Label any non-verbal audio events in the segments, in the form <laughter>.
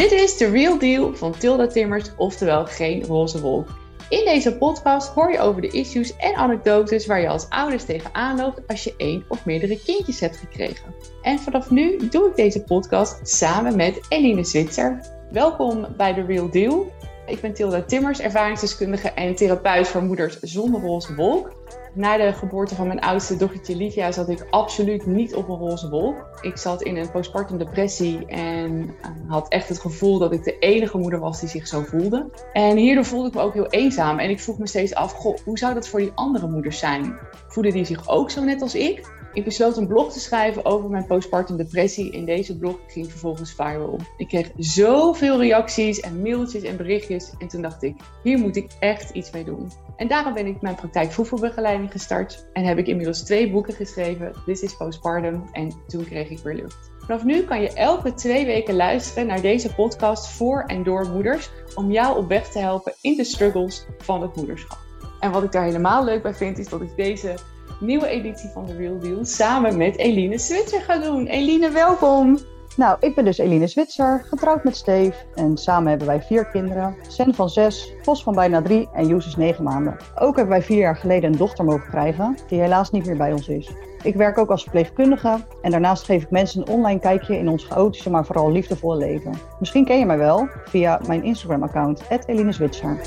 Dit is The Real Deal van Tilda Timmers, oftewel geen roze wolk. In deze podcast hoor je over de issues en anekdotes waar je als ouders tegenaan loopt als je één of meerdere kindjes hebt gekregen. En vanaf nu doe ik deze podcast samen met Eline Zwitser. Welkom bij The Real Deal. Ik ben Tilda Timmers, ervaringsdeskundige en therapeut voor moeders zonder roze wolk. Na de geboorte van mijn oudste dochtertje Livia zat ik absoluut niet op een roze wolk. Ik zat in een postpartum depressie en eh, had echt het gevoel dat ik de enige moeder was die zich zo voelde. En hierdoor voelde ik me ook heel eenzaam en ik vroeg me steeds af, goh, hoe zou dat voor die andere moeders zijn? Voeden die zich ook zo net als ik? Ik besloot een blog te schrijven over mijn postpartum depressie. In deze blog ging vervolgens viral. Ik kreeg zoveel reacties en mailtjes en berichtjes. En toen dacht ik, hier moet ik echt iets mee doen. En daarom ben ik mijn praktijk voedselbegeleiding gestart. En heb ik inmiddels twee boeken geschreven. This is Postpartum en toen kreeg ik weer lucht. Vanaf nu kan je elke twee weken luisteren naar deze podcast voor en door moeders. Om jou op weg te helpen in de struggles van het moederschap. En wat ik daar helemaal leuk bij vind, is dat ik deze nieuwe editie van The Real Deal samen met Eline Switzer ga doen. Eline, welkom! Nou, ik ben dus Eline Zwitser, getrouwd met Steve. En samen hebben wij vier kinderen. Sen van zes, Vos van bijna drie en Joes is negen maanden. Ook hebben wij vier jaar geleden een dochter mogen krijgen, die helaas niet meer bij ons is. Ik werk ook als verpleegkundige en daarnaast geef ik mensen een online kijkje in ons chaotische, maar vooral liefdevolle leven. Misschien ken je mij wel via mijn Instagram-account, Eline Zwitser.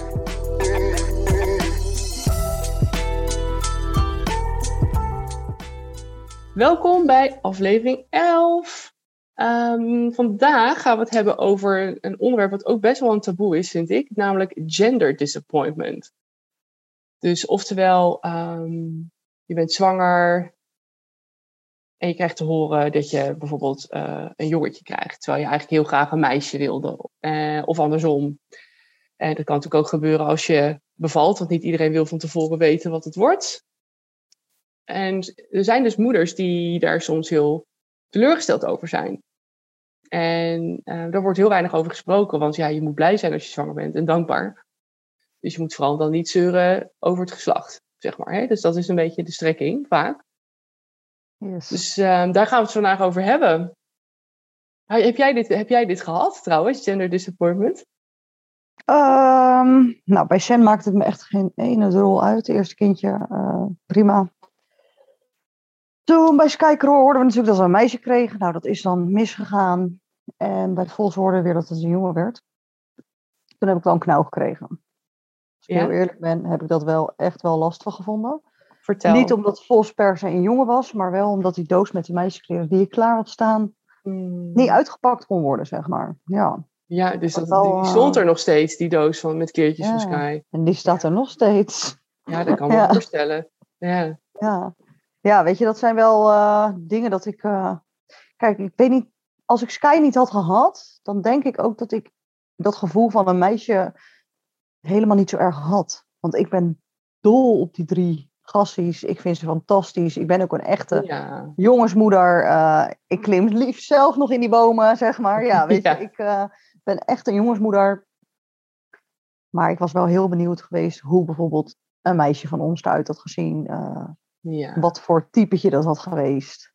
Welkom bij aflevering 11. Ehm, vandaag gaan we het hebben over een onderwerp wat ook best wel een taboe is, vind ik, namelijk gender disappointment. Dus oftewel, ehm, je bent zwanger en je krijgt te horen dat je bijvoorbeeld uh, een jongetje krijgt, terwijl je eigenlijk heel graag een meisje wilde, uh, of andersom. En dat kan natuurlijk ook gebeuren als je bevalt, want niet iedereen wil van tevoren weten wat het wordt. En er zijn dus moeders die daar soms heel teleurgesteld over zijn. En uh, daar wordt heel weinig over gesproken, want ja, je moet blij zijn als je zwanger bent en dankbaar. Dus je moet vooral dan niet zeuren over het geslacht, zeg maar. Hè? Dus dat is een beetje de strekking, vaak. Yes. Dus uh, daar gaan we het vandaag over hebben. Heb jij dit, heb jij dit gehad trouwens, gender disappointment? Um, nou, bij Sen maakt het me echt geen ene rol uit. Het eerste kindje, uh, prima. Toen bij Skycrow hoorden we natuurlijk dat we een meisje kregen. Nou, dat is dan misgegaan. En bij het Vols hoorden we weer dat het een jongen werd. Toen heb ik wel een knauw gekregen. Als ik Ja? heel eerlijk ben, heb ik dat wel echt wel lastig gevonden. Vertel. Niet omdat Vos per se een jongen was, maar wel omdat die doos met die meisjeskleren die ik klaar had staan, Hmm. niet uitgepakt kon worden, zeg maar. Ja, Ja, dus Dat wel, die eh, stond er nog steeds, die doos van, met keertjes van. Sky. en die staat er nog steeds. Ja, dat kan ik me <laughs> voorstellen. Ja. Ja, ja weet je, dat zijn wel eh, dingen dat ik. eh, Kijk, ik weet niet. Als ik Sky niet had gehad, dan denk ik ook dat ik dat gevoel van een meisje helemaal niet zo erg had. Want ik ben dol op die drie gassies. Ik vind ze fantastisch. Ik ben ook een echte ja. jongensmoeder. eh, ik klim liefst zelf nog in die bomen, zeg maar. Ja, <laughs> weet Ja. je, ik ben echt een jongensmoeder. Maar ik was wel heel benieuwd geweest hoe bijvoorbeeld een meisje van ons eruit had gezien. Ja. wat voor typetje dat had geweest.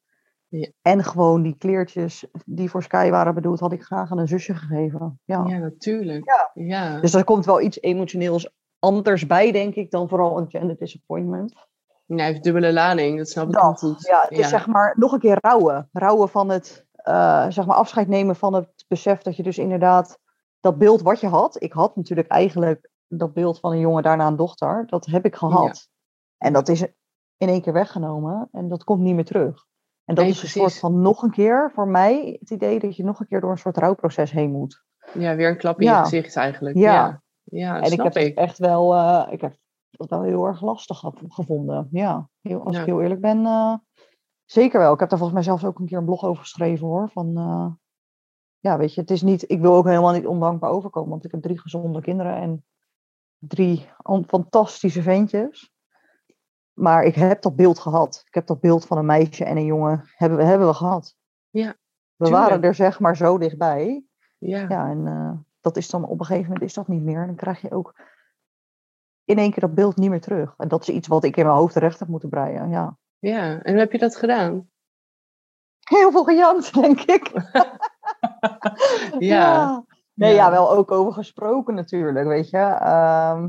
Ja. En gewoon die kleertjes die voor Sky waren bedoeld, had ik graag aan een zusje gegeven. Ja. ja, natuurlijk. Ja. Ja. Dus er komt wel iets emotioneels anders bij, denk ik, dan vooral een gender disappointment. Heeft dubbele lading, dat snap ik heel Dat, goed. ja, het is zeg maar nog een keer rouwen. Rouwen van het, eh, zeg maar afscheid nemen van het besef dat je dus inderdaad dat beeld wat je had. Ik had natuurlijk eigenlijk dat beeld van een jongen, daarna een dochter. Dat heb ik gehad. En dat is in één keer weggenomen en dat komt niet meer terug. En dat Nee, is een precies. soort van nog een keer, voor mij, het idee dat je nog een keer door een soort rouwproces heen moet. Ja, weer een klap in Ja. je gezicht eigenlijk. Ja. Ja, ja en ik snap heb het ik. echt wel, eh, ik heb dat wel heel erg lastig ge- gevonden. Ja, heel, als Ja. ik heel eerlijk ben, eh, zeker wel. Ik heb daar volgens mij zelfs ook een keer een blog over geschreven hoor. Van, eh, ja, weet je, het is niet, ik wil ook helemaal niet ondankbaar overkomen, want ik heb drie gezonde kinderen en drie fantastische ventjes. Maar ik heb dat beeld gehad. Ik heb dat beeld van een meisje en een jongen hebben we, hebben we gehad. Ja, We tuurlijk. waren er zeg maar zo dichtbij. Ja. Ja, en eh, dat is dan op een gegeven moment is dat niet meer. En dan krijg je ook in één keer dat beeld niet meer terug. En dat is iets wat ik in mijn hoofd terecht heb moeten breien. Ja. ja, en hoe heb je dat gedaan? Heel veel gejankt, <laughs> denk ik. <laughs> Ja. Nee, ja. wel ook over gesproken natuurlijk, weet je. Ehm,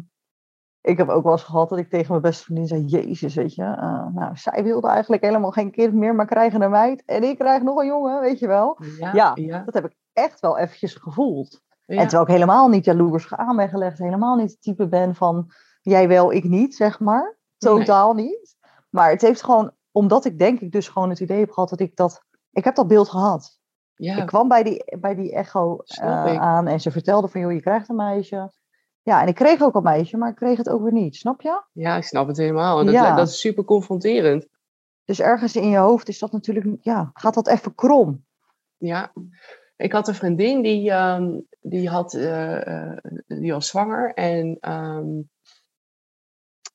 ik heb ook wel eens gehad dat ik tegen mijn beste vriendin zei, jezus, weet je. Uh, nou, zij wilde eigenlijk helemaal geen kind meer, maar krijgen een meid. En ik krijg nog een jongen, weet je wel. Ja, ja, dat heb ik echt wel eventjes gevoeld. En terwijl ik helemaal niet jaloers aan ben gelegd. Helemaal niet het type ben van, jij wel, ik niet, zeg maar. Totaal niet. Maar het heeft gewoon, omdat ik denk ik dus gewoon het idee heb gehad dat ik dat... Ik heb dat beeld gehad. Ja. Ik kwam bij die, bij die echo uh, aan en ze vertelde van, joh, je krijgt een meisje. Ja, en ik kreeg ook een meisje, maar ik kreeg het ook weer niet. Snap je? Ja, ik snap het helemaal. En dat, ja. dat is super confronterend. Dus ergens in je hoofd is dat natuurlijk, ja, gaat dat even krom. Ja, ik had een vriendin die, um, die, had, uh, uh, die was zwanger. En um,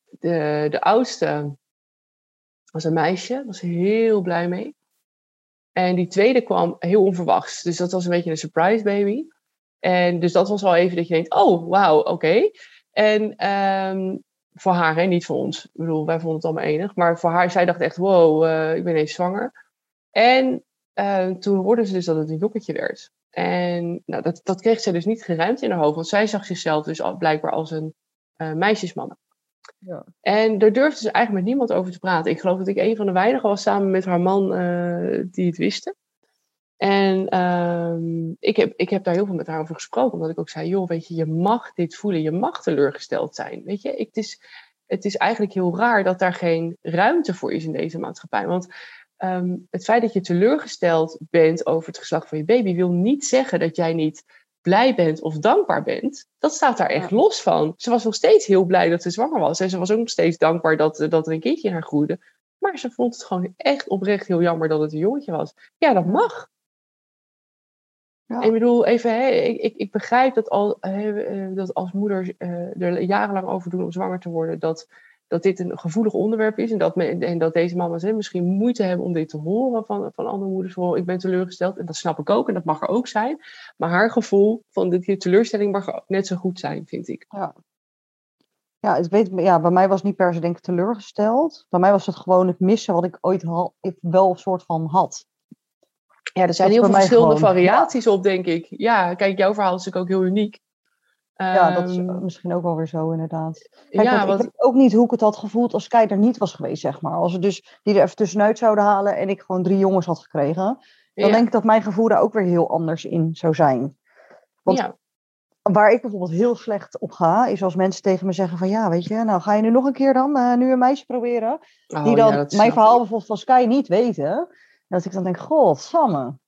de, de oudste was een meisje, was heel blij mee. En die tweede kwam heel onverwachts. Dus dat was een beetje een surprise baby. En dus dat was wel even dat je denkt, oh, wauw, oké. En um, voor haar, hè, niet voor ons. Ik bedoel, wij vonden het allemaal enig. Maar voor haar, zij dacht echt, wow, uh, ik ben even zwanger. En uh, toen hoorde ze dus dat het een jokketje werd. En nou, dat, dat kreeg zij dus niet geruimd in haar hoofd. Want zij zag zichzelf dus al, blijkbaar als een uh. Ja. En daar durfde ze eigenlijk met niemand over te praten. Ik geloof dat ik een van de weinigen was samen met haar man die het wisten. En um, ik, heb, ik heb daar heel veel met haar over gesproken, omdat ik ook zei, joh, weet je, je mag dit voelen, je mag teleurgesteld zijn. Weet je, ik, het, is, het is eigenlijk heel raar dat daar geen ruimte voor is in deze maatschappij. Want um, het feit dat je teleurgesteld bent over het geslacht van je baby, wil niet zeggen dat jij niet blij bent of dankbaar bent. Dat staat daar echt los van. Ze was nog steeds heel blij dat ze zwanger was. En ze was ook nog steeds dankbaar dat, dat er een kindje in haar groeide. Maar ze vond het gewoon echt oprecht heel jammer dat het een jongetje was. Ja, dat mag. Ja. Ik bedoel, even, hè, ik, ik, ik begrijp dat, al, hè, eh, dat als moeders uh, er jarenlang over doen om zwanger te worden, dat, dat dit een gevoelig onderwerp is en dat, me, en dat deze mama's hè, misschien moeite hebben om dit te horen van, van andere moeders. Van, ik ben teleurgesteld en dat snap ik ook en dat mag er ook zijn. Maar haar gevoel van dit teleurstelling mag net zo goed zijn, vind ik. Ja. Ja, het weet, ja, bij mij was niet per se denk ik teleurgesteld. Bij mij was het gewoon het missen wat ik ooit wel een soort van had. Ja, er zijn heel veel verschillende variaties op, denk ik. Ja, kijk, jouw verhaal is natuurlijk ook heel uniek. Ja, dat is ehm, misschien ook wel weer zo, inderdaad. Kijk, ja, want... Ik weet ook niet hoe ik het had gevoeld als Kei er niet was geweest, zeg maar. Als we dus die er even tussenuit zouden halen en ik gewoon drie jongens had gekregen. Dan denk ik dat mijn gevoel daar ook weer heel anders in zou zijn. Want ja. waar ik bijvoorbeeld heel slecht op ga, is als mensen tegen me zeggen van... Ja, weet je, nou ga je nu nog een keer dan, uh, nu een meisje proberen? Oh, die dan mijn verhaal bijvoorbeeld van Sky niet weten dat ik dan denk, god, samen.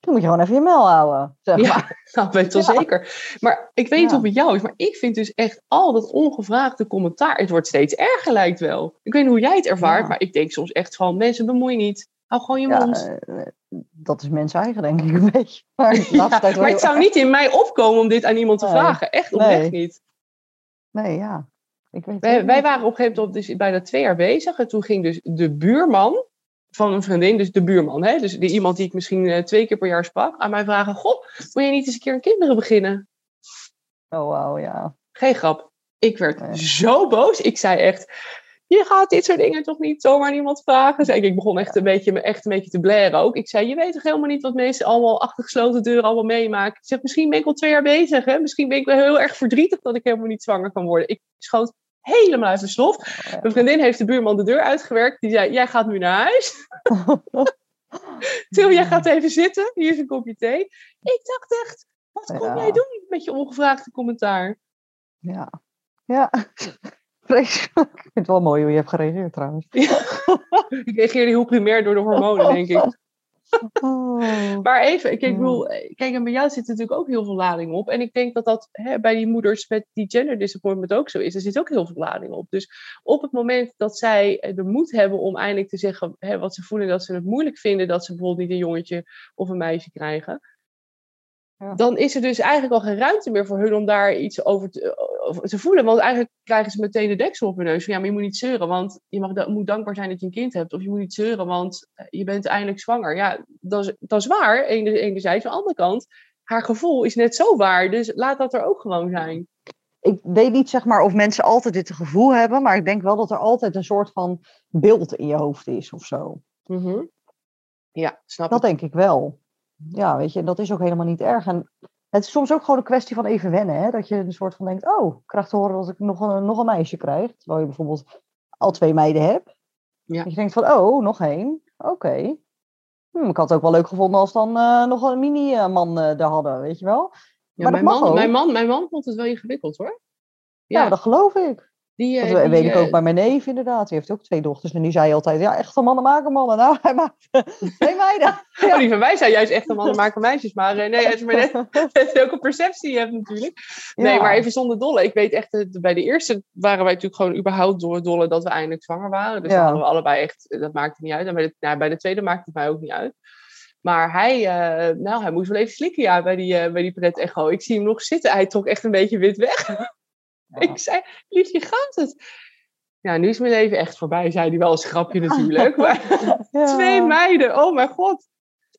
Dan moet je gewoon even je mel houden. Zeg maar. Ja, <laughs> dat weet wel zeker. Maar ik weet niet ja. hoe het jou is, maar ik vind dus echt al dat ongevraagde commentaar, het wordt steeds erger lijkt wel. Ik weet niet hoe jij het ervaart, maar ik denk soms echt van, mensen bemoei niet. Hou gewoon je mond. Uh, dat is mensen eigen, denk ik <laughs> een beetje. Maar, <laughs> maar het zou niet in mij opkomen om dit aan iemand te vragen. Echt oprecht nee. niet. Nee, ja. Ik weet wij, wij waren op een gegeven moment dus bijna twee jaar bezig. En toen ging dus de buurman, van een vriendin, dus de buurman, hè? dus die, iemand die ik misschien uh, twee keer per jaar sprak, aan mij vragen: Goh, wil je niet eens een keer een kinderen beginnen? Oh, wauw, ja. Geen grap. Ik werd nee. zo boos. Ik zei echt: Je gaat dit soort dingen toch niet zomaar iemand vragen? Zei ik, ik begon echt een, beetje, echt een beetje te blaren ook. Ik zei: Je weet toch helemaal niet wat mensen allemaal achter gesloten deuren allemaal meemaken? Ik zeg: Misschien ben ik al twee jaar bezig. Hè? Misschien ben ik wel heel erg verdrietig dat ik helemaal niet zwanger kan worden. Ik schoot helemaal uit de slof. Oh, Mijn vriendin heeft de buurman de deur uitgewerkt. Die zei, jij gaat nu naar huis. <laughs> Til, jij gaat even zitten. Hier is een kopje thee. Ik dacht echt, wat kom ja. jij doen met je ongevraagde commentaar? Ja, ja. Vreselijk. <laughs> Ik vind het wel mooi hoe je hebt gereageerd trouwens. Ja. <laughs> ik reageerde heel primair door de hormonen, denk ik. Oh. Maar even, kijk, ik bedoel, kijk, en bij jou zit natuurlijk ook heel veel lading op. En ik denk dat dat hè, bij die moeders met die gender disappointment ook zo is. Er zit ook heel veel lading op. Dus op het moment dat zij de moed hebben om eindelijk te zeggen hè, wat ze voelen, dat ze het moeilijk vinden dat ze bijvoorbeeld niet een jongetje of een meisje krijgen. Ja. Dan is er dus eigenlijk al geen ruimte meer voor hun om daar iets over te, te, voelen. Want eigenlijk krijgen ze meteen de deksel op hun neus. Van, ja, maar je moet niet zeuren, want je mag, moet dankbaar zijn dat je een kind hebt. Of je moet niet zeuren, want eh, je bent eindelijk zwanger. Ja, dat is, dat is waar, enerzijds. Aan de andere kant, haar gevoel is net zo waar. Dus laat dat er ook gewoon zijn. Ik weet niet zeg maar of mensen altijd dit gevoel hebben, maar ik denk wel dat er altijd een soort van beeld in je hoofd is of zo. Mm -hmm. Ja, snap Dat denk ik wel ja, weet je, dat is ook helemaal niet erg. En Het is soms ook gewoon een kwestie van even wennen. Hè? Dat je een soort van denkt, oh, ik krijg te horen dat ik nog een, nog een meisje krijg. Terwijl je bijvoorbeeld al twee meiden hebt. Ja. Dat je denkt van, oh, nog één. Oké. Hm, ik had het ook wel leuk gevonden als dan eh, nog een mini-man eh daar hadden, weet je wel. Ja, Maar mijn, man, ook. mijn, man, mijn man vond het wel ingewikkeld hoor. Ja, Ja, dat geloof ik. Die, eh, Dat die, weet ik eh, ook bij mijn neef inderdaad. Die heeft ook twee dochters. En die zei altijd, ja, echte mannen maken mannen. Nou, hij maakt <laughs> twee meiden. <laughs> Oh, die van mij zijn juist echt een mannen maken meisjes. Maar eh, nee, het is maar net <laughs> een perceptie hebt natuurlijk. Nee, Ja. maar even zonder dolle. Ik weet echt, eh, bij de eerste waren wij natuurlijk gewoon überhaupt door dolle dat we eindelijk zwanger waren. Dus Ja. dan hadden we allebei echt, eh, dat maakte niet uit. En bij de, nou, bij de tweede maakte het mij ook niet uit. Maar hij, eh, nou, hij moest wel even slikken ja, bij die, eh bij die pret echo. Ik zie hem nog zitten. Hij trok echt een beetje wit weg. <laughs> Ik zei, liefje, gaat het? Ja, nu is mijn leven echt voorbij, zei hij wel als grapje <laughs> natuurlijk. Maar Ja. <laughs> twee meiden, oh mijn god.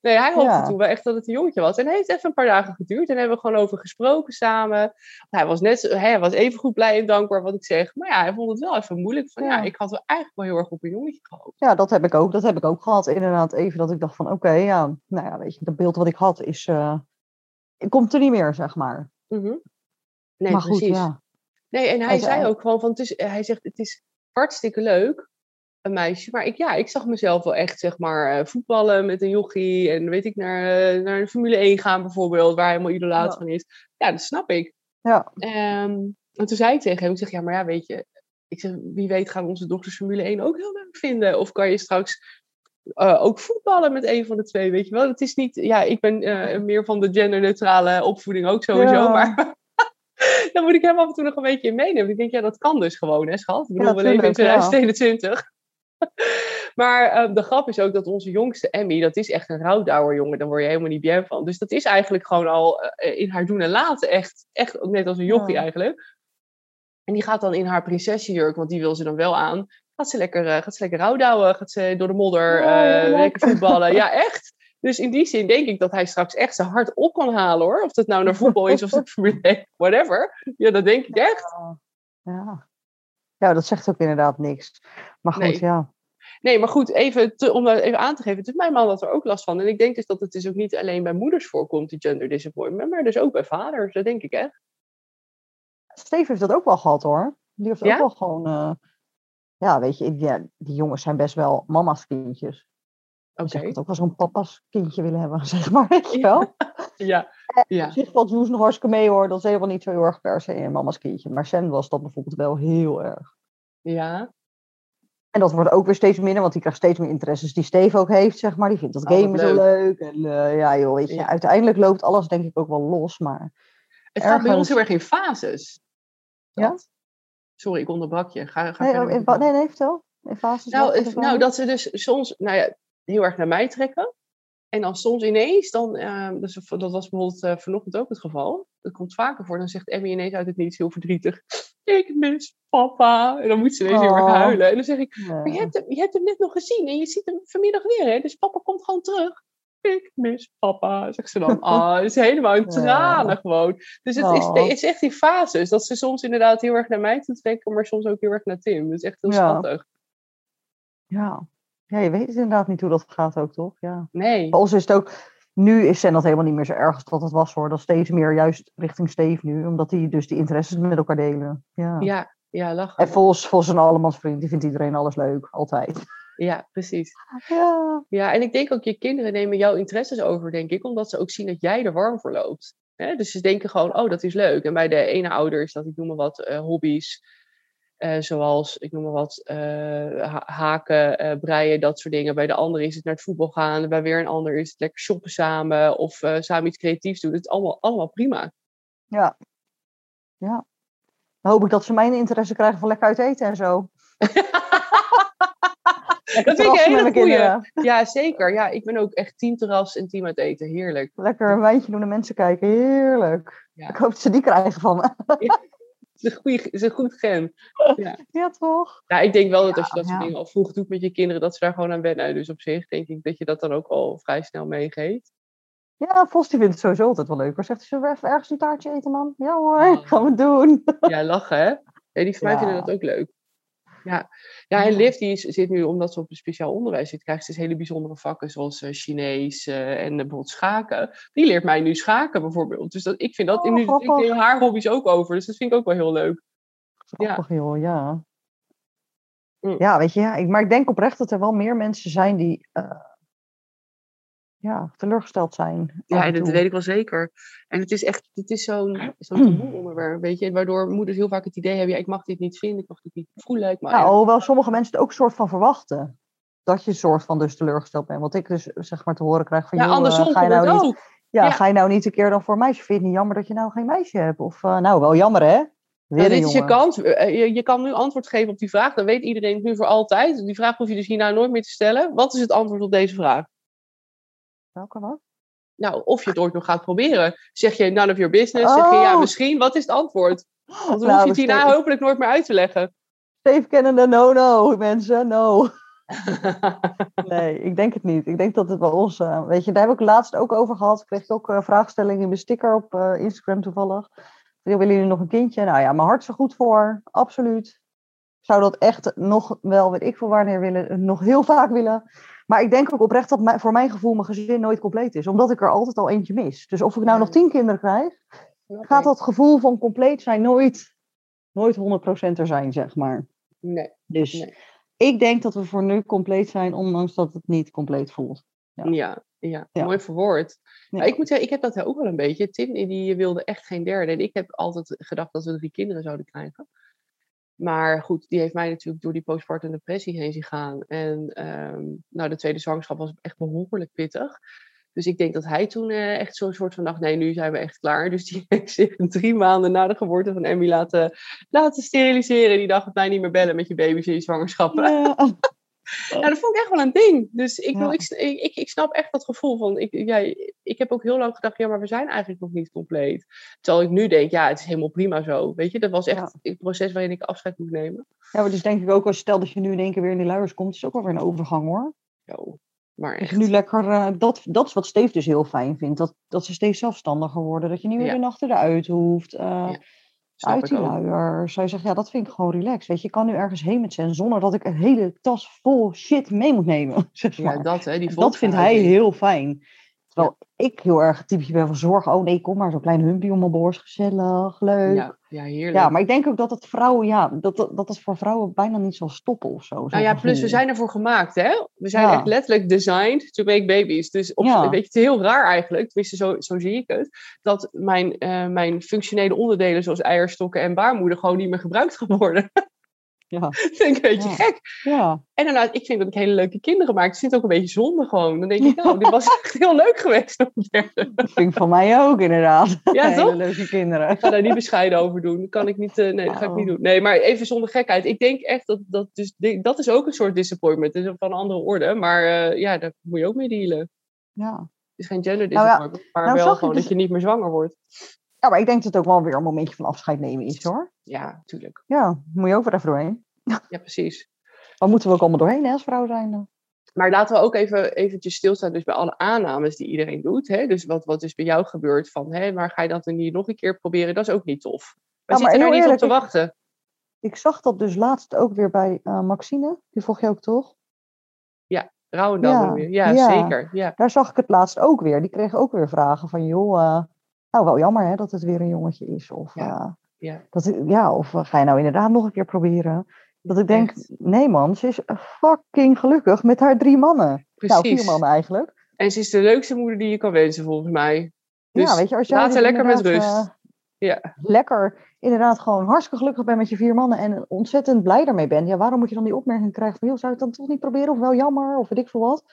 Nee, hij hoopte Ja. toen wel echt dat het een jongetje was. En het heeft even een paar dagen geduurd. En hebben we gewoon over gesproken samen. Hij was net, hij was even goed blij en dankbaar wat ik zeg. Maar ja, hij vond het wel even moeilijk. Van, ja. Ja. ik had wel eigenlijk wel heel erg op een jongetje gehoopt. Ja, dat heb ik ook. Dat heb ik ook gehad. Inderdaad, even dat ik dacht van, oké, ja, nou ja, weet je, dat beeld wat ik had is, eh, komt er niet meer, zeg maar. Mhm. Nee, maar goed, precies. ja. Nee, en hij Hij zei ook gewoon van, het is, hij zegt, het is hartstikke leuk, een meisje. Maar ik, ja, ik zag mezelf wel echt, zeg maar, eh, voetballen met een jochie. En weet ik, naar, eh, naar de Formule 1 gaan bijvoorbeeld, waar hij helemaal idolaat Ja. van is. Ja, dat snap ik. Ja, Ehm, en toen zei ik tegen hem, ik zeg, ja, maar ja, weet je, ik zeg, wie weet gaan onze dochters Formule 1 ook heel leuk vinden. Of kan je straks eh, ook voetballen met een van de twee, weet je wel. Het is niet, ja, ik ben eh, meer van de genderneutrale opvoeding ook sowieso, Ja. maar <laughs> dan moet ik hem af en toe nog een beetje in meenemen. Ik denk, ja, dat kan dus gewoon, hè, schat. Ik bedoel, we leven in tuurlijk, ja. 2021. <laughs> maar eh, de grap is ook dat onze jongste Emmy, dat is echt een rouwdouwer jongen. Daar word je helemaal niet bien van. Dus dat is eigenlijk gewoon al eh, in haar doen en laten echt, echt net als een jochie Ja. eigenlijk. En die gaat dan in haar prinsessenjurk, want die wil ze dan wel aan. Gaat ze lekker, eh, gaat ze lekker rouwdouwen, gaat ze door de modder, eh, lekker voetballen. Ja, echt. Dus in die zin denk ik dat hij straks echt zijn hart op kan halen hoor. Of dat nou naar voetbal is of het Formule 1, whatever. Ja, dat denk ik echt. ja. Ja, dat zegt ook inderdaad niks. Maar goed, Nee. ja. Nee, maar goed, even te- om dat even aan te geven. Het is mijn man dat er ook last van. En ik denk dus dat het dus ook niet alleen bij moeders voorkomt, die gender disappointment. Maar dus ook bij vaders, dat denk ik echt. Steve heeft dat ook wel gehad hoor. Die heeft Ja? ook wel gewoon, eh, ja, weet je, ja, die jongens zijn best wel mama's kindjes. Dus ik had ook wel zo'n papa's kindje willen hebben, <laughs> zeg maar, weet je wel. <laughs> Ja, ja. Zich valt Joes nog hartstikke mee hoor. Dat is helemaal niet zo heel erg per se een mama's kindje. Maar Sen was dat bijvoorbeeld wel heel erg. Ja, En dat wordt ook weer steeds minder, want die krijgt steeds meer interesses die Steve ook heeft, zeg maar. Die vindt dat Oh, gamen zo leuk. En eh, ja, joh, weet je, Ja. uiteindelijk loopt alles denk ik ook wel los. Maar het gaat bij ons heel erg in fases. Ja? Sorry, ik onderbrak je. Ga, ga nee, oh, in, nee, nee, vertel. In fases Nou, nou, dat ze dus soms nou ja, heel erg naar mij trekken. En dan soms ineens, dan, ehm, dus dat was bijvoorbeeld eh, vanochtend ook het geval. Dat komt vaker voor. Dan zegt Emmy ineens uit het niets heel verdrietig. Ik mis papa. En dan moet ze ineens heel erg Oh. huilen. En dan zeg ik, Ja. maar je hebt, hem, je hebt hem net nog gezien. En je ziet hem vanmiddag weer. Hè? Dus papa komt gewoon terug. Ik mis papa, zegt ze dan. <laughs> Ah, het is helemaal in tranen gewoon. Dus het, is, Oh. het is echt die fases. Dat ze soms inderdaad heel erg naar mij toe trekken. Maar soms ook heel erg naar Tim. Dat is echt heel Ja. schattig. Ja. Ja, je weet inderdaad niet hoe dat gaat ook, toch? Ja. Nee. Bij ons is het ook... Nu is Sen dat helemaal niet meer zo erg als dat het was, hoor. Dat is steeds meer juist richting Steve nu. Omdat die dus die interesses met elkaar delen. Ja. Ja, ja, lachen. En Vos, Vos een allemansvriend, die vindt iedereen alles leuk. Altijd. Ja, precies. Ja. Ja, en ik denk ook, je kinderen nemen jouw interesses over, denk ik, omdat ze ook zien dat jij er warm voor loopt. Hè? Dus ze denken gewoon, oh, dat is leuk. En bij de ene ouder is dat, ik noem maar wat, eh, hobby's. Eh, zoals, ik noem maar wat, eh, ha- haken, eh, breien, dat soort dingen. Bij de andere is het naar het voetbal gaan. Bij weer een ander is het lekker shoppen samen. Of samen iets creatiefs doen. Het is allemaal, allemaal prima. Ja. Ja. Dan hoop ik dat ze mijn interesse krijgen van lekker uit eten en zo. <laughs> Dat vind ik een hele goeie. Ja, zeker. Ja, ik ben ook echt team terras en team uit eten. Heerlijk. Lekker een wijntje doen en mensen kijken. Heerlijk. Ja. Ik hoop dat ze die krijgen van me. Is een, is een goed gen. <laughs> Ja, toch? Ja, ik denk wel dat als je dat Ja, soort ja. dingen al vroeg doet met je kinderen, dat ze daar gewoon aan wennen. Dus op zich denk ik dat je dat dan ook al vrij snel meegeeft. Ja, Vos die vindt het sowieso altijd wel leuk. Maar zegt zullen we even ergens een taartje eten, man? Ja hoor, Oh. <laughs> gaan we doen. Ja, lachen hè? Ja, die van mij Ja. vinden dat ook leuk. Ja, ja en Liv die is, zit nu, omdat ze op een speciaal onderwijs zit, krijgt ze dus hele bijzondere vakken zoals uh, Chinees uh, en bijvoorbeeld schaken. Die leert mij nu schaken bijvoorbeeld. Dus dat, ik vind dat, Oh, nu ik deel haar hobby's ook over, dus dat vind ik ook wel heel leuk. Grappig, joh, ja. Mm. Ja, weet je, ja, ik, maar ik denk oprecht dat er wel meer mensen zijn die eh, ja, teleurgesteld zijn. Ja, dat weet ik wel zeker. En het is echt, het is zo'n zo'n taboe onderwerp, weet je. Waardoor moeders heel vaak het idee hebben, ja, ik mag dit niet vinden, ik mag dit niet voelen. Ik mag, Nou, hoewel sommige mensen het ook soort van verwachten. Dat je soort van dus teleurgesteld bent. Want ik dus zeg maar te horen krijg van... ja, joh, eh, andersom ga je nou niet, ook. ja, Ja. ga je nou niet een keer dan voor een meisje? Vind je het niet jammer dat je nou geen meisje hebt? Of eh, nou, wel jammer hè? Weer Ja, dit is je kans. Eh, Je, je kan nu antwoord geven op die vraag. Dan weet iedereen het nu voor altijd. Die vraag hoef je dus hierna nooit meer te stellen. Wat is het antwoord op deze vraag? Welke wat? Nou, of je het ooit nog gaat proberen. Zeg je none of your business? Zeg je ja, Oh. misschien? Wat is het antwoord? Want dan Nou, hoef je het hierna Steve- hopelijk nooit meer uit te leggen. Steve kennende, no, no, mensen, no. <laughs> Nee, ik denk het niet. Ik denk dat het bij ons, eh, weet je, daar heb ik laatst ook over gehad. Kreeg ik ook eh vraagstellingen in mijn sticker op eh, Instagram toevallig. Wil- Willen jullie nog een kindje? Nou ja, mijn hart is er goed voor, absoluut. Ik zou dat echt nog wel, weet ik veel wanneer willen, nog heel vaak willen. Maar ik denk ook oprecht dat mijn- voor mijn gevoel mijn gezin nooit compleet is. Omdat ik er altijd al eentje mis. Dus of ik nou nog tien kinderen krijg, gaat dat gevoel van compleet zijn nooit, nooit 100% er zijn, zeg maar. Nee. Dus Nee. ik denk dat we voor nu compleet zijn, ondanks dat het niet compleet voelt. Ja. Ja, ja, Ja. mooi verwoord. Ja. Nou, ik moet zeggen, ik heb dat ook wel een beetje. Tim die wilde echt geen derde. En ik heb altijd gedacht dat we drie kinderen zouden krijgen. Maar goed, die heeft mij natuurlijk door die postpartum depressie heen zien gaan. En ehm, nou, de tweede zwangerschap was echt behoorlijk pittig. Dus ik denk dat hij toen eh, echt zo'n soort van dacht, nee, nu zijn we echt klaar. Dus die heeft zich drie maanden na de geboorte van Emmy laten, laten steriliseren. Die dacht, mij niet meer bellen met je baby's in je zwangerschap. Ja. Ja, dat vond ik echt wel een ding. Dus ik, Ja. ik, ik, ik, snap echt dat gevoel van. Ik, ja, ik heb ook heel lang gedacht, ja, maar we zijn eigenlijk nog niet compleet. Terwijl ik nu denk, ja, het is helemaal prima zo. Weet je, dat was echt het proces waarin ik afscheid moest nemen. ja, maar dus denk ik ook, als stel dat je nu in één keer weer in die luiers komt, is het ook wel weer een overgang hoor. Zo. Maar Dat echt. nu lekker, eh, dat, dat is wat Steve dus heel fijn vindt, dat, dat ze steeds zelfstandiger worden. Dat je niet meer de nachten eruit hoeft, eh, snap uit die ook. luiers. Zij zegt, ja, dat vind ik gewoon relaxed. Weet je, ik kan nu ergens heen met Zen zonder dat ik een hele tas vol shit mee moet nemen. <laughs> Zeg Ja, dat, hè, die dat vindt hij heel fijn. Terwijl ik heel erg typetje ben van zorgen. Oh nee, kom maar, zo'n klein humpje om mijn borst. Gezellig, leuk. Ja, Ja, ja, heerlijk. maar ik denk ook dat het vrouwen, ja, dat, dat, dat het voor vrouwen bijna niet zal stoppen of zo. Nou ja, plus we zijn ervoor gemaakt, hè? We zijn Ja. echt letterlijk designed to make babies. Dus op, Ja. weet je, het is heel raar eigenlijk, tenminste zo, zo zie ik het, dat mijn, eh, mijn functionele onderdelen zoals eierstokken en baarmoeder gewoon niet meer gebruikt gaan worden. <laughs> Ja. <laughs> dat vind ik een beetje Ja. gek. Ja, En daarna, ik vind dat ik hele leuke kinderen maak. Het zit ook een beetje zonde gewoon. Dan denk ik, <laughs> nou, dit was echt heel leuk geweest. <laughs> dat vind ik van mij ook inderdaad. Ja, Hele toch? leuke kinderen. Ik ga daar niet bescheiden over doen. Dat kan ik niet, eh, nee, dat ga ik niet doen. Nee, maar even zonder gekheid. Ik denk echt dat dat, dus, dat is ook een soort disappointment. Is van een andere orde. Maar eh, ja, daar moet je ook mee dealen. Ja. Het is geen gender Nou disappointment, maar nou wel gewoon dus- dat je niet meer zwanger wordt. ja, maar ik denk dat het ook wel weer een momentje van afscheid nemen is hoor. Ja, tuurlijk. Ja, moet je ook weer even doorheen. <laughs> Ja, precies. Waar moeten we ook allemaal doorheen hè, als vrouw zijn? Maar laten we ook even eventjes stilstaan dus bij alle aannames die iedereen doet. Hè? Dus wat, wat is bij jou gebeurd van, hè, maar ga je dat dan niet nog een keer proberen? Dat is ook niet tof. Ja, maar zitten daar heel niet op te wachten. Ik zag dat dus laatst ook weer bij eh, Maxine. Die volg je ook toch? Ja, bedoel je? Ja, ja. zeker. Ja. Daar zag ik het laatst ook weer. Die kreeg ook weer vragen van, joh, eh, nou wel jammer hè, dat het weer een jongetje is. Of, Ja, eh, ja. dat, ja, of ga je nou inderdaad nog een keer proberen? Dat ik denk, Echt. nee man, ze is fucking gelukkig met haar drie mannen. Nou, vier Precies. mannen eigenlijk. En ze is de leukste moeder die je kan wensen, volgens mij. Dus ja, weet je, als jij laat dus haar lekker met rust. eh, Ja. lekker, inderdaad gewoon hartstikke gelukkig bent met je vier mannen en ontzettend blij daarmee bent. Ja, waarom moet je dan die opmerking krijgen van, joh, zou je het dan toch niet proberen? Of wel jammer, of weet ik veel wat?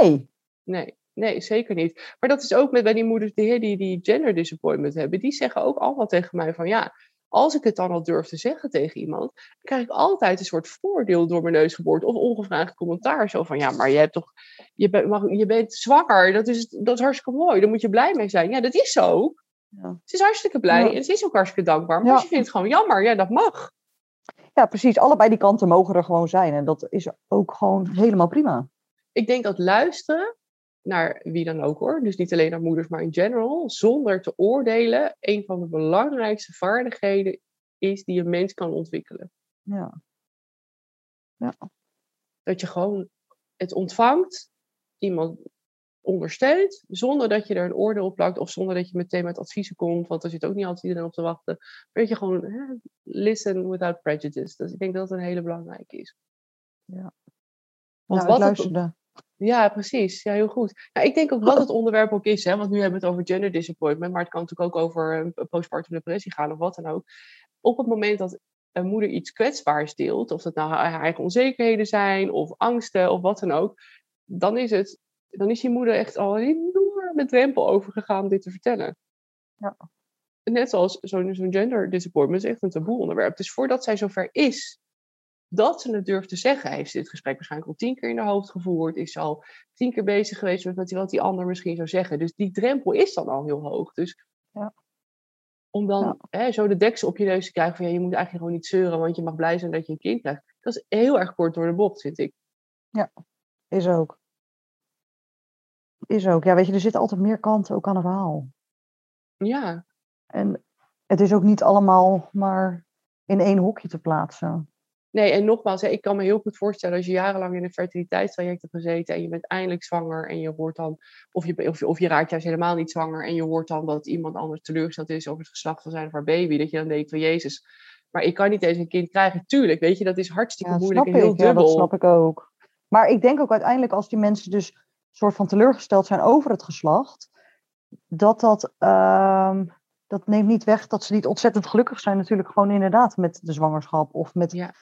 Nee. Nee, nee, zeker niet. Maar dat is ook met bij die moeders die, die, die gender disappointment hebben. Die zeggen ook allemaal tegen mij van ja, als ik het dan al durf te zeggen tegen iemand, dan krijg ik altijd een soort voordeel door mijn neus geboord. Of ongevraagd commentaar. Zo van ja, maar je hebt toch, je bent, mag, je bent zwanger. Dat is, dat is hartstikke mooi. Daar moet je blij mee zijn. Ja, dat is zo. Ja. Ze is hartstikke blij Ja. en ze is ook hartstikke dankbaar. Maar Ja. je vindt het gewoon jammer, ja, dat mag. Ja, precies. Allebei die kanten mogen er gewoon zijn. En dat is ook gewoon helemaal prima. ik denk dat luisteren naar wie dan ook hoor, dus niet alleen naar moeders, maar in general, zonder te oordelen, een van de belangrijkste vaardigheden is die een mens kan ontwikkelen. Ja. Ja. Dat je gewoon het ontvangt, iemand ondersteunt, zonder dat je er een oordeel op plakt of zonder dat je meteen met adviezen komt, want er zit ook niet altijd iedereen op te wachten. Maar dat je gewoon hè, listen without prejudice. Dus ik denk dat dat een hele belangrijke is. Ja. Want ik wat het. Ja, precies. Ja, heel goed. Nou, ik denk ook wat het onderwerp ook is, hè, want nu hebben we het over gender disappointment, maar het kan natuurlijk ook over eh, postpartum depressie gaan of wat dan ook. Op het moment dat een moeder iets kwetsbaars deelt, of dat nou haar eigen onzekerheden zijn, of angsten, of wat dan ook, dan is, het, dan is die moeder echt al een enorme drempel overgegaan om dit te vertellen. Ja. Net zoals zo'n zo'n gender disappointment is echt een taboe onderwerp. Dus voordat zij zover is dat ze het durft te zeggen, heeft ze dit gesprek waarschijnlijk al tien keer in haar hoofd gevoerd, is ze al tien keer bezig geweest met wat die ander misschien zou zeggen. Dus die drempel is dan al heel hoog. Dus Ja. om dan hè, zo de deksel op je neus te krijgen van ja, je moet eigenlijk gewoon niet zeuren, want je mag blij zijn dat je een kind krijgt. Dat is heel erg kort door de bocht, vind ik. Is ook. Is ook. Ja, weet je, er zitten altijd meer kanten ook aan het verhaal. Ja, En het is ook niet allemaal maar in één hokje te plaatsen. Nee, en nogmaals, hè, ik kan me heel goed voorstellen als je jarenlang in een fertiliteitstraject hebt gezeten en je bent eindelijk zwanger en je hoort dan, of je, of, je- of je raakt juist helemaal niet zwanger en je hoort dan dat iemand anders teleurgesteld is over het geslacht van zijn of haar baby, dat je dan denkt van Jezus, maar ik kan niet eens een kind krijgen. Tuurlijk, weet je, dat is hartstikke Ja, moeilijk snap en heel ik. Ja, dubbel. dat snap ik ook. Maar ik denk ook uiteindelijk als die mensen dus soort van teleurgesteld zijn over het geslacht, dat dat, ehm, dat neemt niet weg dat ze niet ontzettend gelukkig zijn natuurlijk gewoon inderdaad met de zwangerschap. Of met, Ja.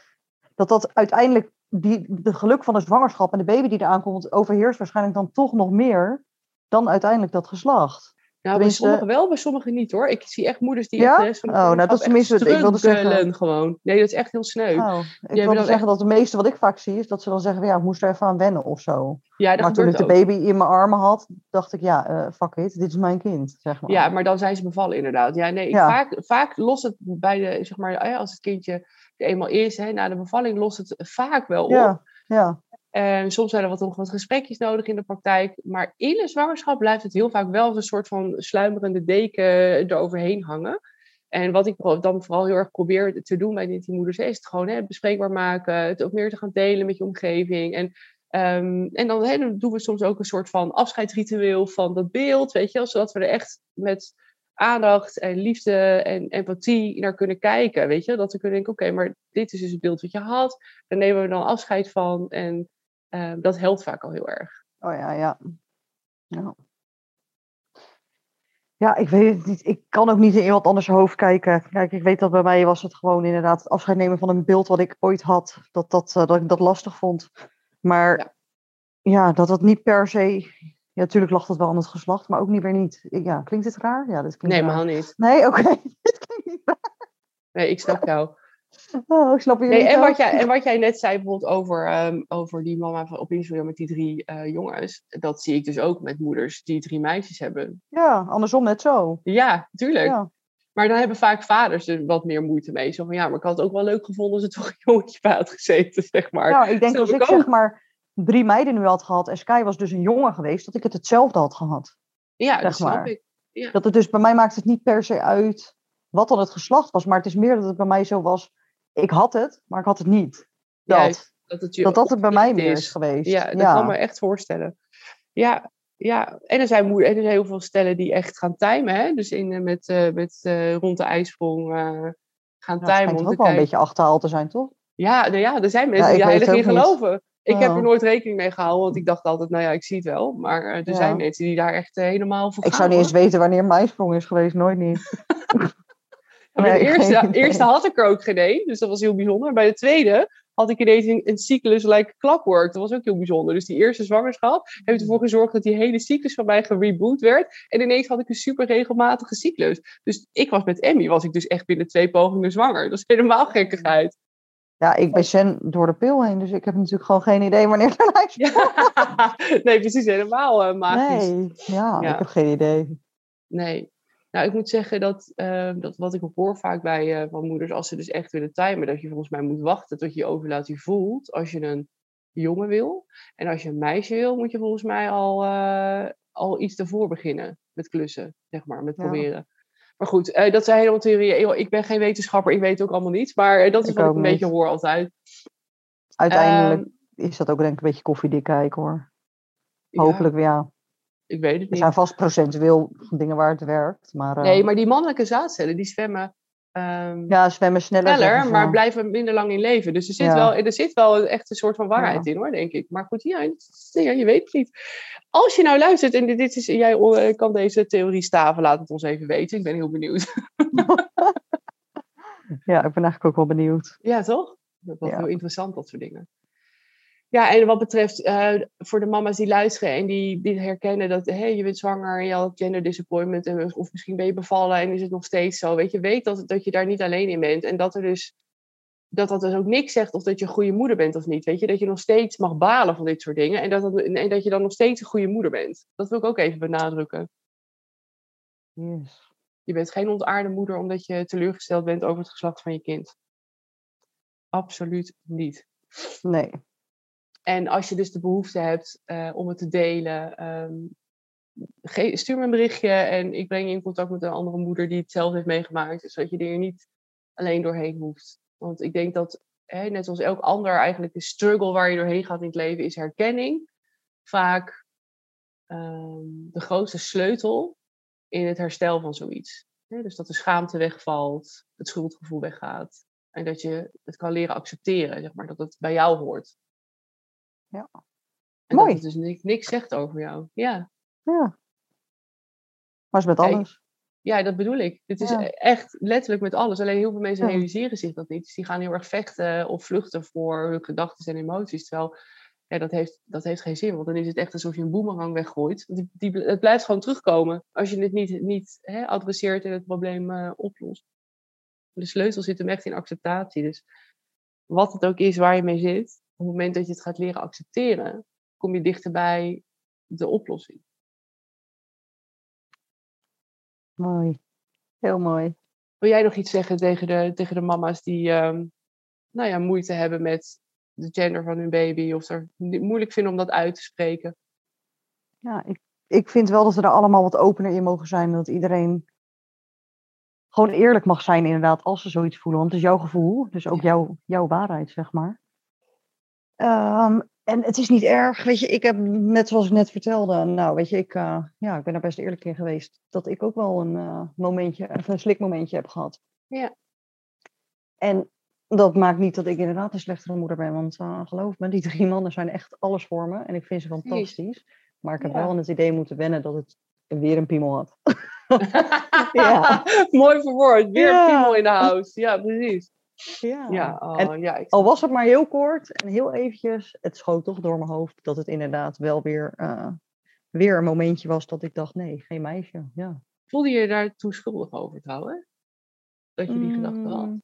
Dat dat uiteindelijk, die, de geluk van de zwangerschap en de baby die eraan komt, overheerst waarschijnlijk dan toch nog meer dan uiteindelijk dat geslacht. Nou, bij sommigen wel, bij sommigen niet hoor. Ik zie echt moeders die Ja? de rest van de Oh, nou, dat is tenminste ik wilde zeggen. gewoon. Nee, dat is echt heel sneu. Nou, ik wilde dan zeggen dat het meeste wat ik vaak zie is dat ze dan zeggen, ja, ik moest er even aan wennen of zo. ja, dat maar toen ik de baby in mijn armen had, dacht ik, ja, eh, fuck it, dit is mijn kind, zeg maar. Ja, maar dan zijn ze bevallen inderdaad. Ja, nee, Ja. Vaak, vaak lost het bij de, zeg maar, eh, als het kindje eenmaal is, hè, na de bevalling lost het vaak wel op. ja, ja. En soms zijn er wat, nog wat gesprekjes nodig in de praktijk. Maar in de zwangerschap blijft het heel vaak wel een soort van sluimerende deken eroverheen hangen. En wat ik dan vooral heel erg probeer te doen bij die moeders, is het gewoon hè, bespreekbaar maken. Het ook meer te gaan delen met je omgeving. En, ehm, en dan, hè, dan doen we soms ook een soort van afscheidsritueel van dat beeld, weet je wel. Zodat we er echt met aandacht en liefde en empathie naar kunnen kijken, weet je. Dat we kunnen denken, oké, maar dit is dus het beeld wat je had. Daar nemen we dan afscheid van. En ehm, dat helpt vaak al heel erg. Oh ja, ja. Ja. Ja, ik weet het niet. Ik kan ook niet in iemand anders hoofd kijken. Kijk, ik weet dat bij mij was het gewoon inderdaad het afscheid nemen van een beeld wat ik ooit had. Dat, dat, eh, dat ik dat lastig vond. Maar Ja. ja, dat dat niet per se... Ja, natuurlijk lag dat wel aan het geslacht, maar ook niet weer niet. Ja, klinkt dit raar? Ja, dit klinkt Nee, helemaal niet. Nee, oké. <laughs> dit klinkt niet raar. Nee, ik snap jou. Oh, ik snap je Nee, en, wat jij, en wat jij net zei bijvoorbeeld over, ehm, over die mama van, op Instagram met die drie eh, jongens. Dat zie ik dus ook met moeders die drie meisjes hebben. Ja, andersom net zo. Ja, tuurlijk. Ja. Maar dan hebben vaak vaders er wat meer moeite mee. Zo van, ja, maar ik had het ook wel leuk gevonden als er toch een jongetje bij had gezeten, <laughs> zeg maar. Ja, ik denk als ik zeg maar drie meiden nu had gehad en Sky was dus een jongen geweest, dat ik het hetzelfde had gehad. ja, zeg dat snap maar. ik. Dat het dus bij mij maakt het niet per se uit wat dan het geslacht was, maar het is meer dat het bij mij zo was, ik had het, maar ik had het niet. Dat, Juist, dat het, dat, dat het bij mij opgericht meer is geweest. Ja, dat kan me echt voorstellen. Ja, ja. En er zijn, en er zijn heel veel stellen die echt gaan timen. Hè? Dus in, eh, met, eh, met eh, rond de ijsprong gaan Ja, timen. schijnt toch te ook wel een beetje achterhaald te zijn, toch? Ja, nou ja, er zijn mensen Ja, die heilig in geloven. Ik heb er Oh. nooit rekening mee gehouden, want ik dacht altijd, nou ja, ik zie het wel. Maar eh, er Ja. zijn mensen die daar echt eh, helemaal voor Ik gaan. zou niet eens weten wanneer mijn sprong is geweest, nooit niet. <laughs> Ja, bij de eerste had ik er ook geen één, dus dat was heel bijzonder. Bij de tweede had ik ineens een, een cyclus like clockwork. Dat was ook heel bijzonder. Dus die eerste zwangerschap heeft ervoor gezorgd dat die hele cyclus van mij gereboot werd. En ineens had ik een super regelmatige cyclus. Dus ik was met Emmy, was ik dus echt binnen twee pogingen zwanger. Dat is helemaal gekkigheid. Ja, ik ben Sen door de pil heen, dus ik heb natuurlijk gewoon geen idee wanneer de lijst Ja. <laughs> nee, precies helemaal eh, magisch. Nee, ja, Ja. ik heb geen idee. Nee. Nou, ik moet zeggen dat, eh, dat wat ik hoor vaak bij eh, van moeders, als ze dus echt willen timen, dat je volgens mij moet wachten tot je je ovulatie voelt als je een jongen wil. En als je een meisje wil, moet je volgens mij al, eh, al iets ervoor beginnen met klussen, zeg maar, met Ja. Maar goed, eh, dat zijn helemaal theorieën. Ik ben geen wetenschapper, ik weet het ook allemaal niet. Maar eh, dat is Ik wat ik ook een beetje hoor altijd. Uiteindelijk Ehm, is dat ook denk ik een beetje koffiedik kijken hoor. Hopelijk, ja. ik weet het Er niet. zijn vast procentueel dingen waar het werkt. Maar eh, Nee, maar die mannelijke zaadcellen, die zwemmen ehm, ja, zwemmen sneller. sneller, maar blijven minder lang in leven. Dus er zit, Ja. wel, er zit wel echt een soort van waarheid in, hoor, denk ik. Maar goed, ja, je weet het niet. Als je nou luistert en dit is, jij eh, kan deze theorie staven, laat het ons even weten. Ik ben heel benieuwd. <laughs> Ja, ik ben eigenlijk ook wel benieuwd. Ja, toch? Dat is wel Ja. heel interessant, dat soort dingen. Ja, en wat betreft eh, voor de mama's die luisteren en die, die herkennen dat hey, je bent zwanger en je had gender disappointment en, of misschien ben je bevallen en is het nog steeds zo. Weet je, weet dat, dat je daar niet alleen in bent en dat er dus dat dat dus ook niks zegt of dat je een goede moeder bent of niet. Weet je, dat je nog steeds mag balen van dit soort dingen en dat, dat, en dat je dan nog steeds een goede moeder bent. Dat wil ik ook even benadrukken. Yes. Je bent geen ontaarde moeder omdat je teleurgesteld bent over het geslacht van je kind. Absoluut niet. Nee. En als je dus de behoefte hebt eh, om het te delen, ehm, stuur me een berichtje en ik breng je in contact met een andere moeder die hetzelfde heeft meegemaakt, zodat je er niet alleen doorheen hoeft. Want ik denk dat, hè, net als elk ander, eigenlijk de struggle waar je doorheen gaat in het leven is herkenning. Vaak ehm, de grootste sleutel in het herstel van zoiets. Dus dat de schaamte wegvalt, het schuldgevoel weggaat. En dat je het kan leren accepteren, zeg maar, dat het bij jou hoort. Ja. En Mooi. dat het dus niks, niks zegt over jou. Ja. Ja. Maar is met alles. ja, dat bedoel ik. Dit is Ja. echt letterlijk met alles. Alleen heel veel mensen Ja. realiseren zich dat niet. Dus die gaan heel erg vechten of vluchten voor hun gedachten en emoties. Terwijl ja, dat, heeft, dat heeft geen zin. Want dan is het echt alsof je een boemerang weggooit. Die, die, het blijft gewoon terugkomen als je het niet, niet hè, adresseert en het probleem eh, oplost. De sleutel zit hem echt in acceptatie. Dus wat het ook is waar je mee zit, het moment dat je het gaat leren accepteren, kom je dichterbij de oplossing. Mooi. Heel mooi. Wil jij nog iets zeggen tegen de, tegen de mama's die ehm, nou ja, moeite hebben met de gender van hun baby? Of er moeilijk vinden om dat uit te spreken? Ja, ik, ik vind wel dat we er allemaal wat opener in mogen zijn. Dat iedereen gewoon eerlijk mag zijn inderdaad als ze zoiets voelen. Want het is jouw gevoel. Dus ook jouw, jouw waarheid, zeg maar. Ehm, en het is niet erg. Weet je, ik heb net zoals ik net vertelde. Nou, weet je, ik, eh, ja, ik ben daar best eerlijk in geweest. Dat ik ook wel een eh, momentje, een slikmomentje heb gehad. Ja. En dat maakt niet dat ik inderdaad een slechtere moeder ben. Want eh, geloof me, die drie mannen zijn echt alles voor me. En ik vind ze fantastisch. Maar ik heb Ja. wel aan het idee moeten wennen dat het weer een piemel had. <laughs> <laughs> Ja. Mooi verwoord. Weer Ja. een piemel in de house. Ja, precies. Ja. Ja, oh, En ja, ik al was het maar heel kort en heel eventjes, het schoot toch door mijn hoofd dat het inderdaad wel weer, eh, weer een momentje was dat ik dacht, nee, geen meisje. Ja. voelde je je daar toen schuldig over trouwens? Dat je die gedachte had? Mm.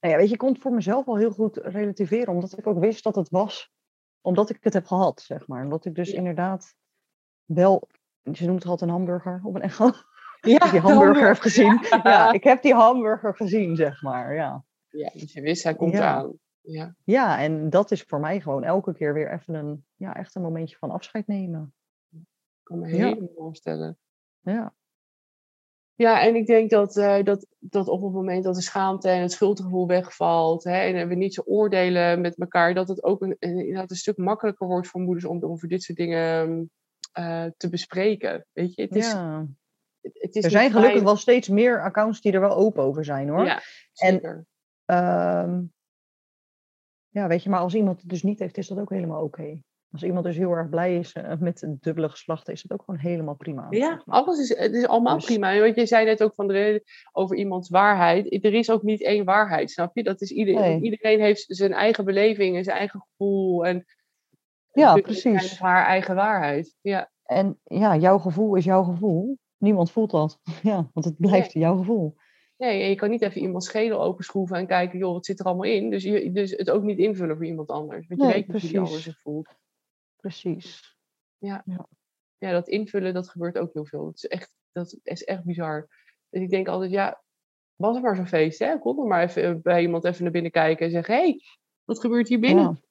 Nou ja, weet je, ik kon het voor mezelf wel heel goed relativeren, omdat ik ook wist dat het was, omdat ik het heb gehad, zeg maar. Omdat ik dus Ja. inderdaad wel, ze noemt het altijd een hamburger op een echo, Ja, <laughs> die hamburger <laughs> heb gezien. Ja, ik heb die hamburger gezien, zeg maar, ja. Ja, dus je wist, hij komt Ja. eraan. Ja. Ja, en dat is voor mij gewoon elke keer weer even een, ja, echt een momentje van afscheid nemen. Ik kan me helemaal voorstellen. Ja, Ja, en ik denk dat, eh, dat, dat op het moment dat de schaamte en het schuldgevoel wegvalt, hè, en we niet zo oordelen met elkaar, dat het ook een, inderdaad een stuk makkelijker wordt voor moeders om over dit soort dingen eh, te bespreken. Weet je, het is, ja. het, het is Er zijn gelukkig fijn. wel steeds meer accounts die er wel open over zijn hoor. Ja, zeker. Ehm, ja, weet je, maar als iemand het dus niet heeft, is dat ook helemaal oké. Als iemand dus heel erg blij is eh, met het dubbele geslacht, is het ook gewoon helemaal prima. Ja, alles is, het is allemaal Dus- prima. Wat je zei net ook van de, over iemands waarheid. Er is ook niet één waarheid, snap je? Dat is ieder, Nee. Iedereen heeft zijn eigen beleving en zijn eigen gevoel. En Ja, precies. haar eigen waarheid. Ja, En ja, jouw gevoel is jouw gevoel. Niemand voelt dat. <laughs> Ja, want het blijft jouw gevoel. Nee, je kan niet even iemands schedel openschroeven en kijken, joh, wat zit er allemaal in? Dus, je, dus het ook niet invullen voor iemand anders. Want je Nee, weet niet hoe die ander zich voelt. Precies. Ja, dat invullen, dat gebeurt ook heel veel. Het is echt, dat is echt bizar. Dus ik denk altijd, ja, was er maar zo'n feest, hè? Kom er maar even eh, bij iemand even naar binnen kijken en zeggen, hé, hey, wat gebeurt hier binnen? Ja.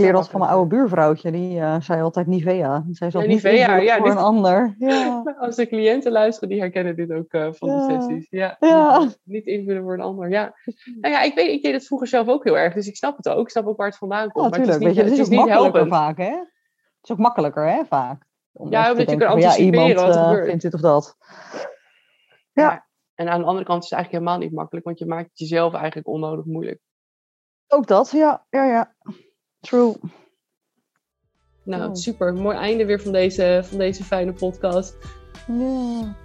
Leer dat van mijn oude buurvrouwtje. Die uh, zei altijd Nivea. Zij zei ja, Nivea, ja, voor een ander. <laughs> Ja. Als de cliënten luisteren, die herkennen dit ook uh, van de sessies. Ja. Ja. Niet invullen voor een ander. Ja. <laughs> Nou ja, ik weet, ik deed het vroeger zelf ook heel erg. Dus ik snap het ook. Ik snap ook waar het vandaan komt. Maar het is natuurlijk. niet, het is, niet vaak, hè? Het is ook makkelijker, hè, vaak. Om Ja, omdat je kan anticiperen iemand, wat eh, gebeurt. vindt dit of dat. Ja. En aan de andere kant is het eigenlijk helemaal niet makkelijk. Want je maakt het jezelf eigenlijk onnodig moeilijk. Ook dat, ja. Ja, ja. True. Nou, Oh. super. Mooi einde weer van deze, van deze fijne podcast. Ja.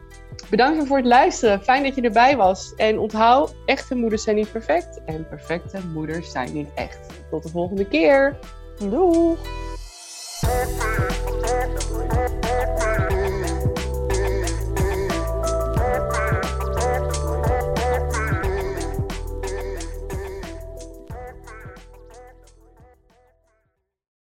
Bedankt voor het luisteren. Fijn dat je erbij was. En onthoud, echte moeders zijn niet perfect. En perfecte moeders zijn niet echt. Tot de volgende keer. Doeg.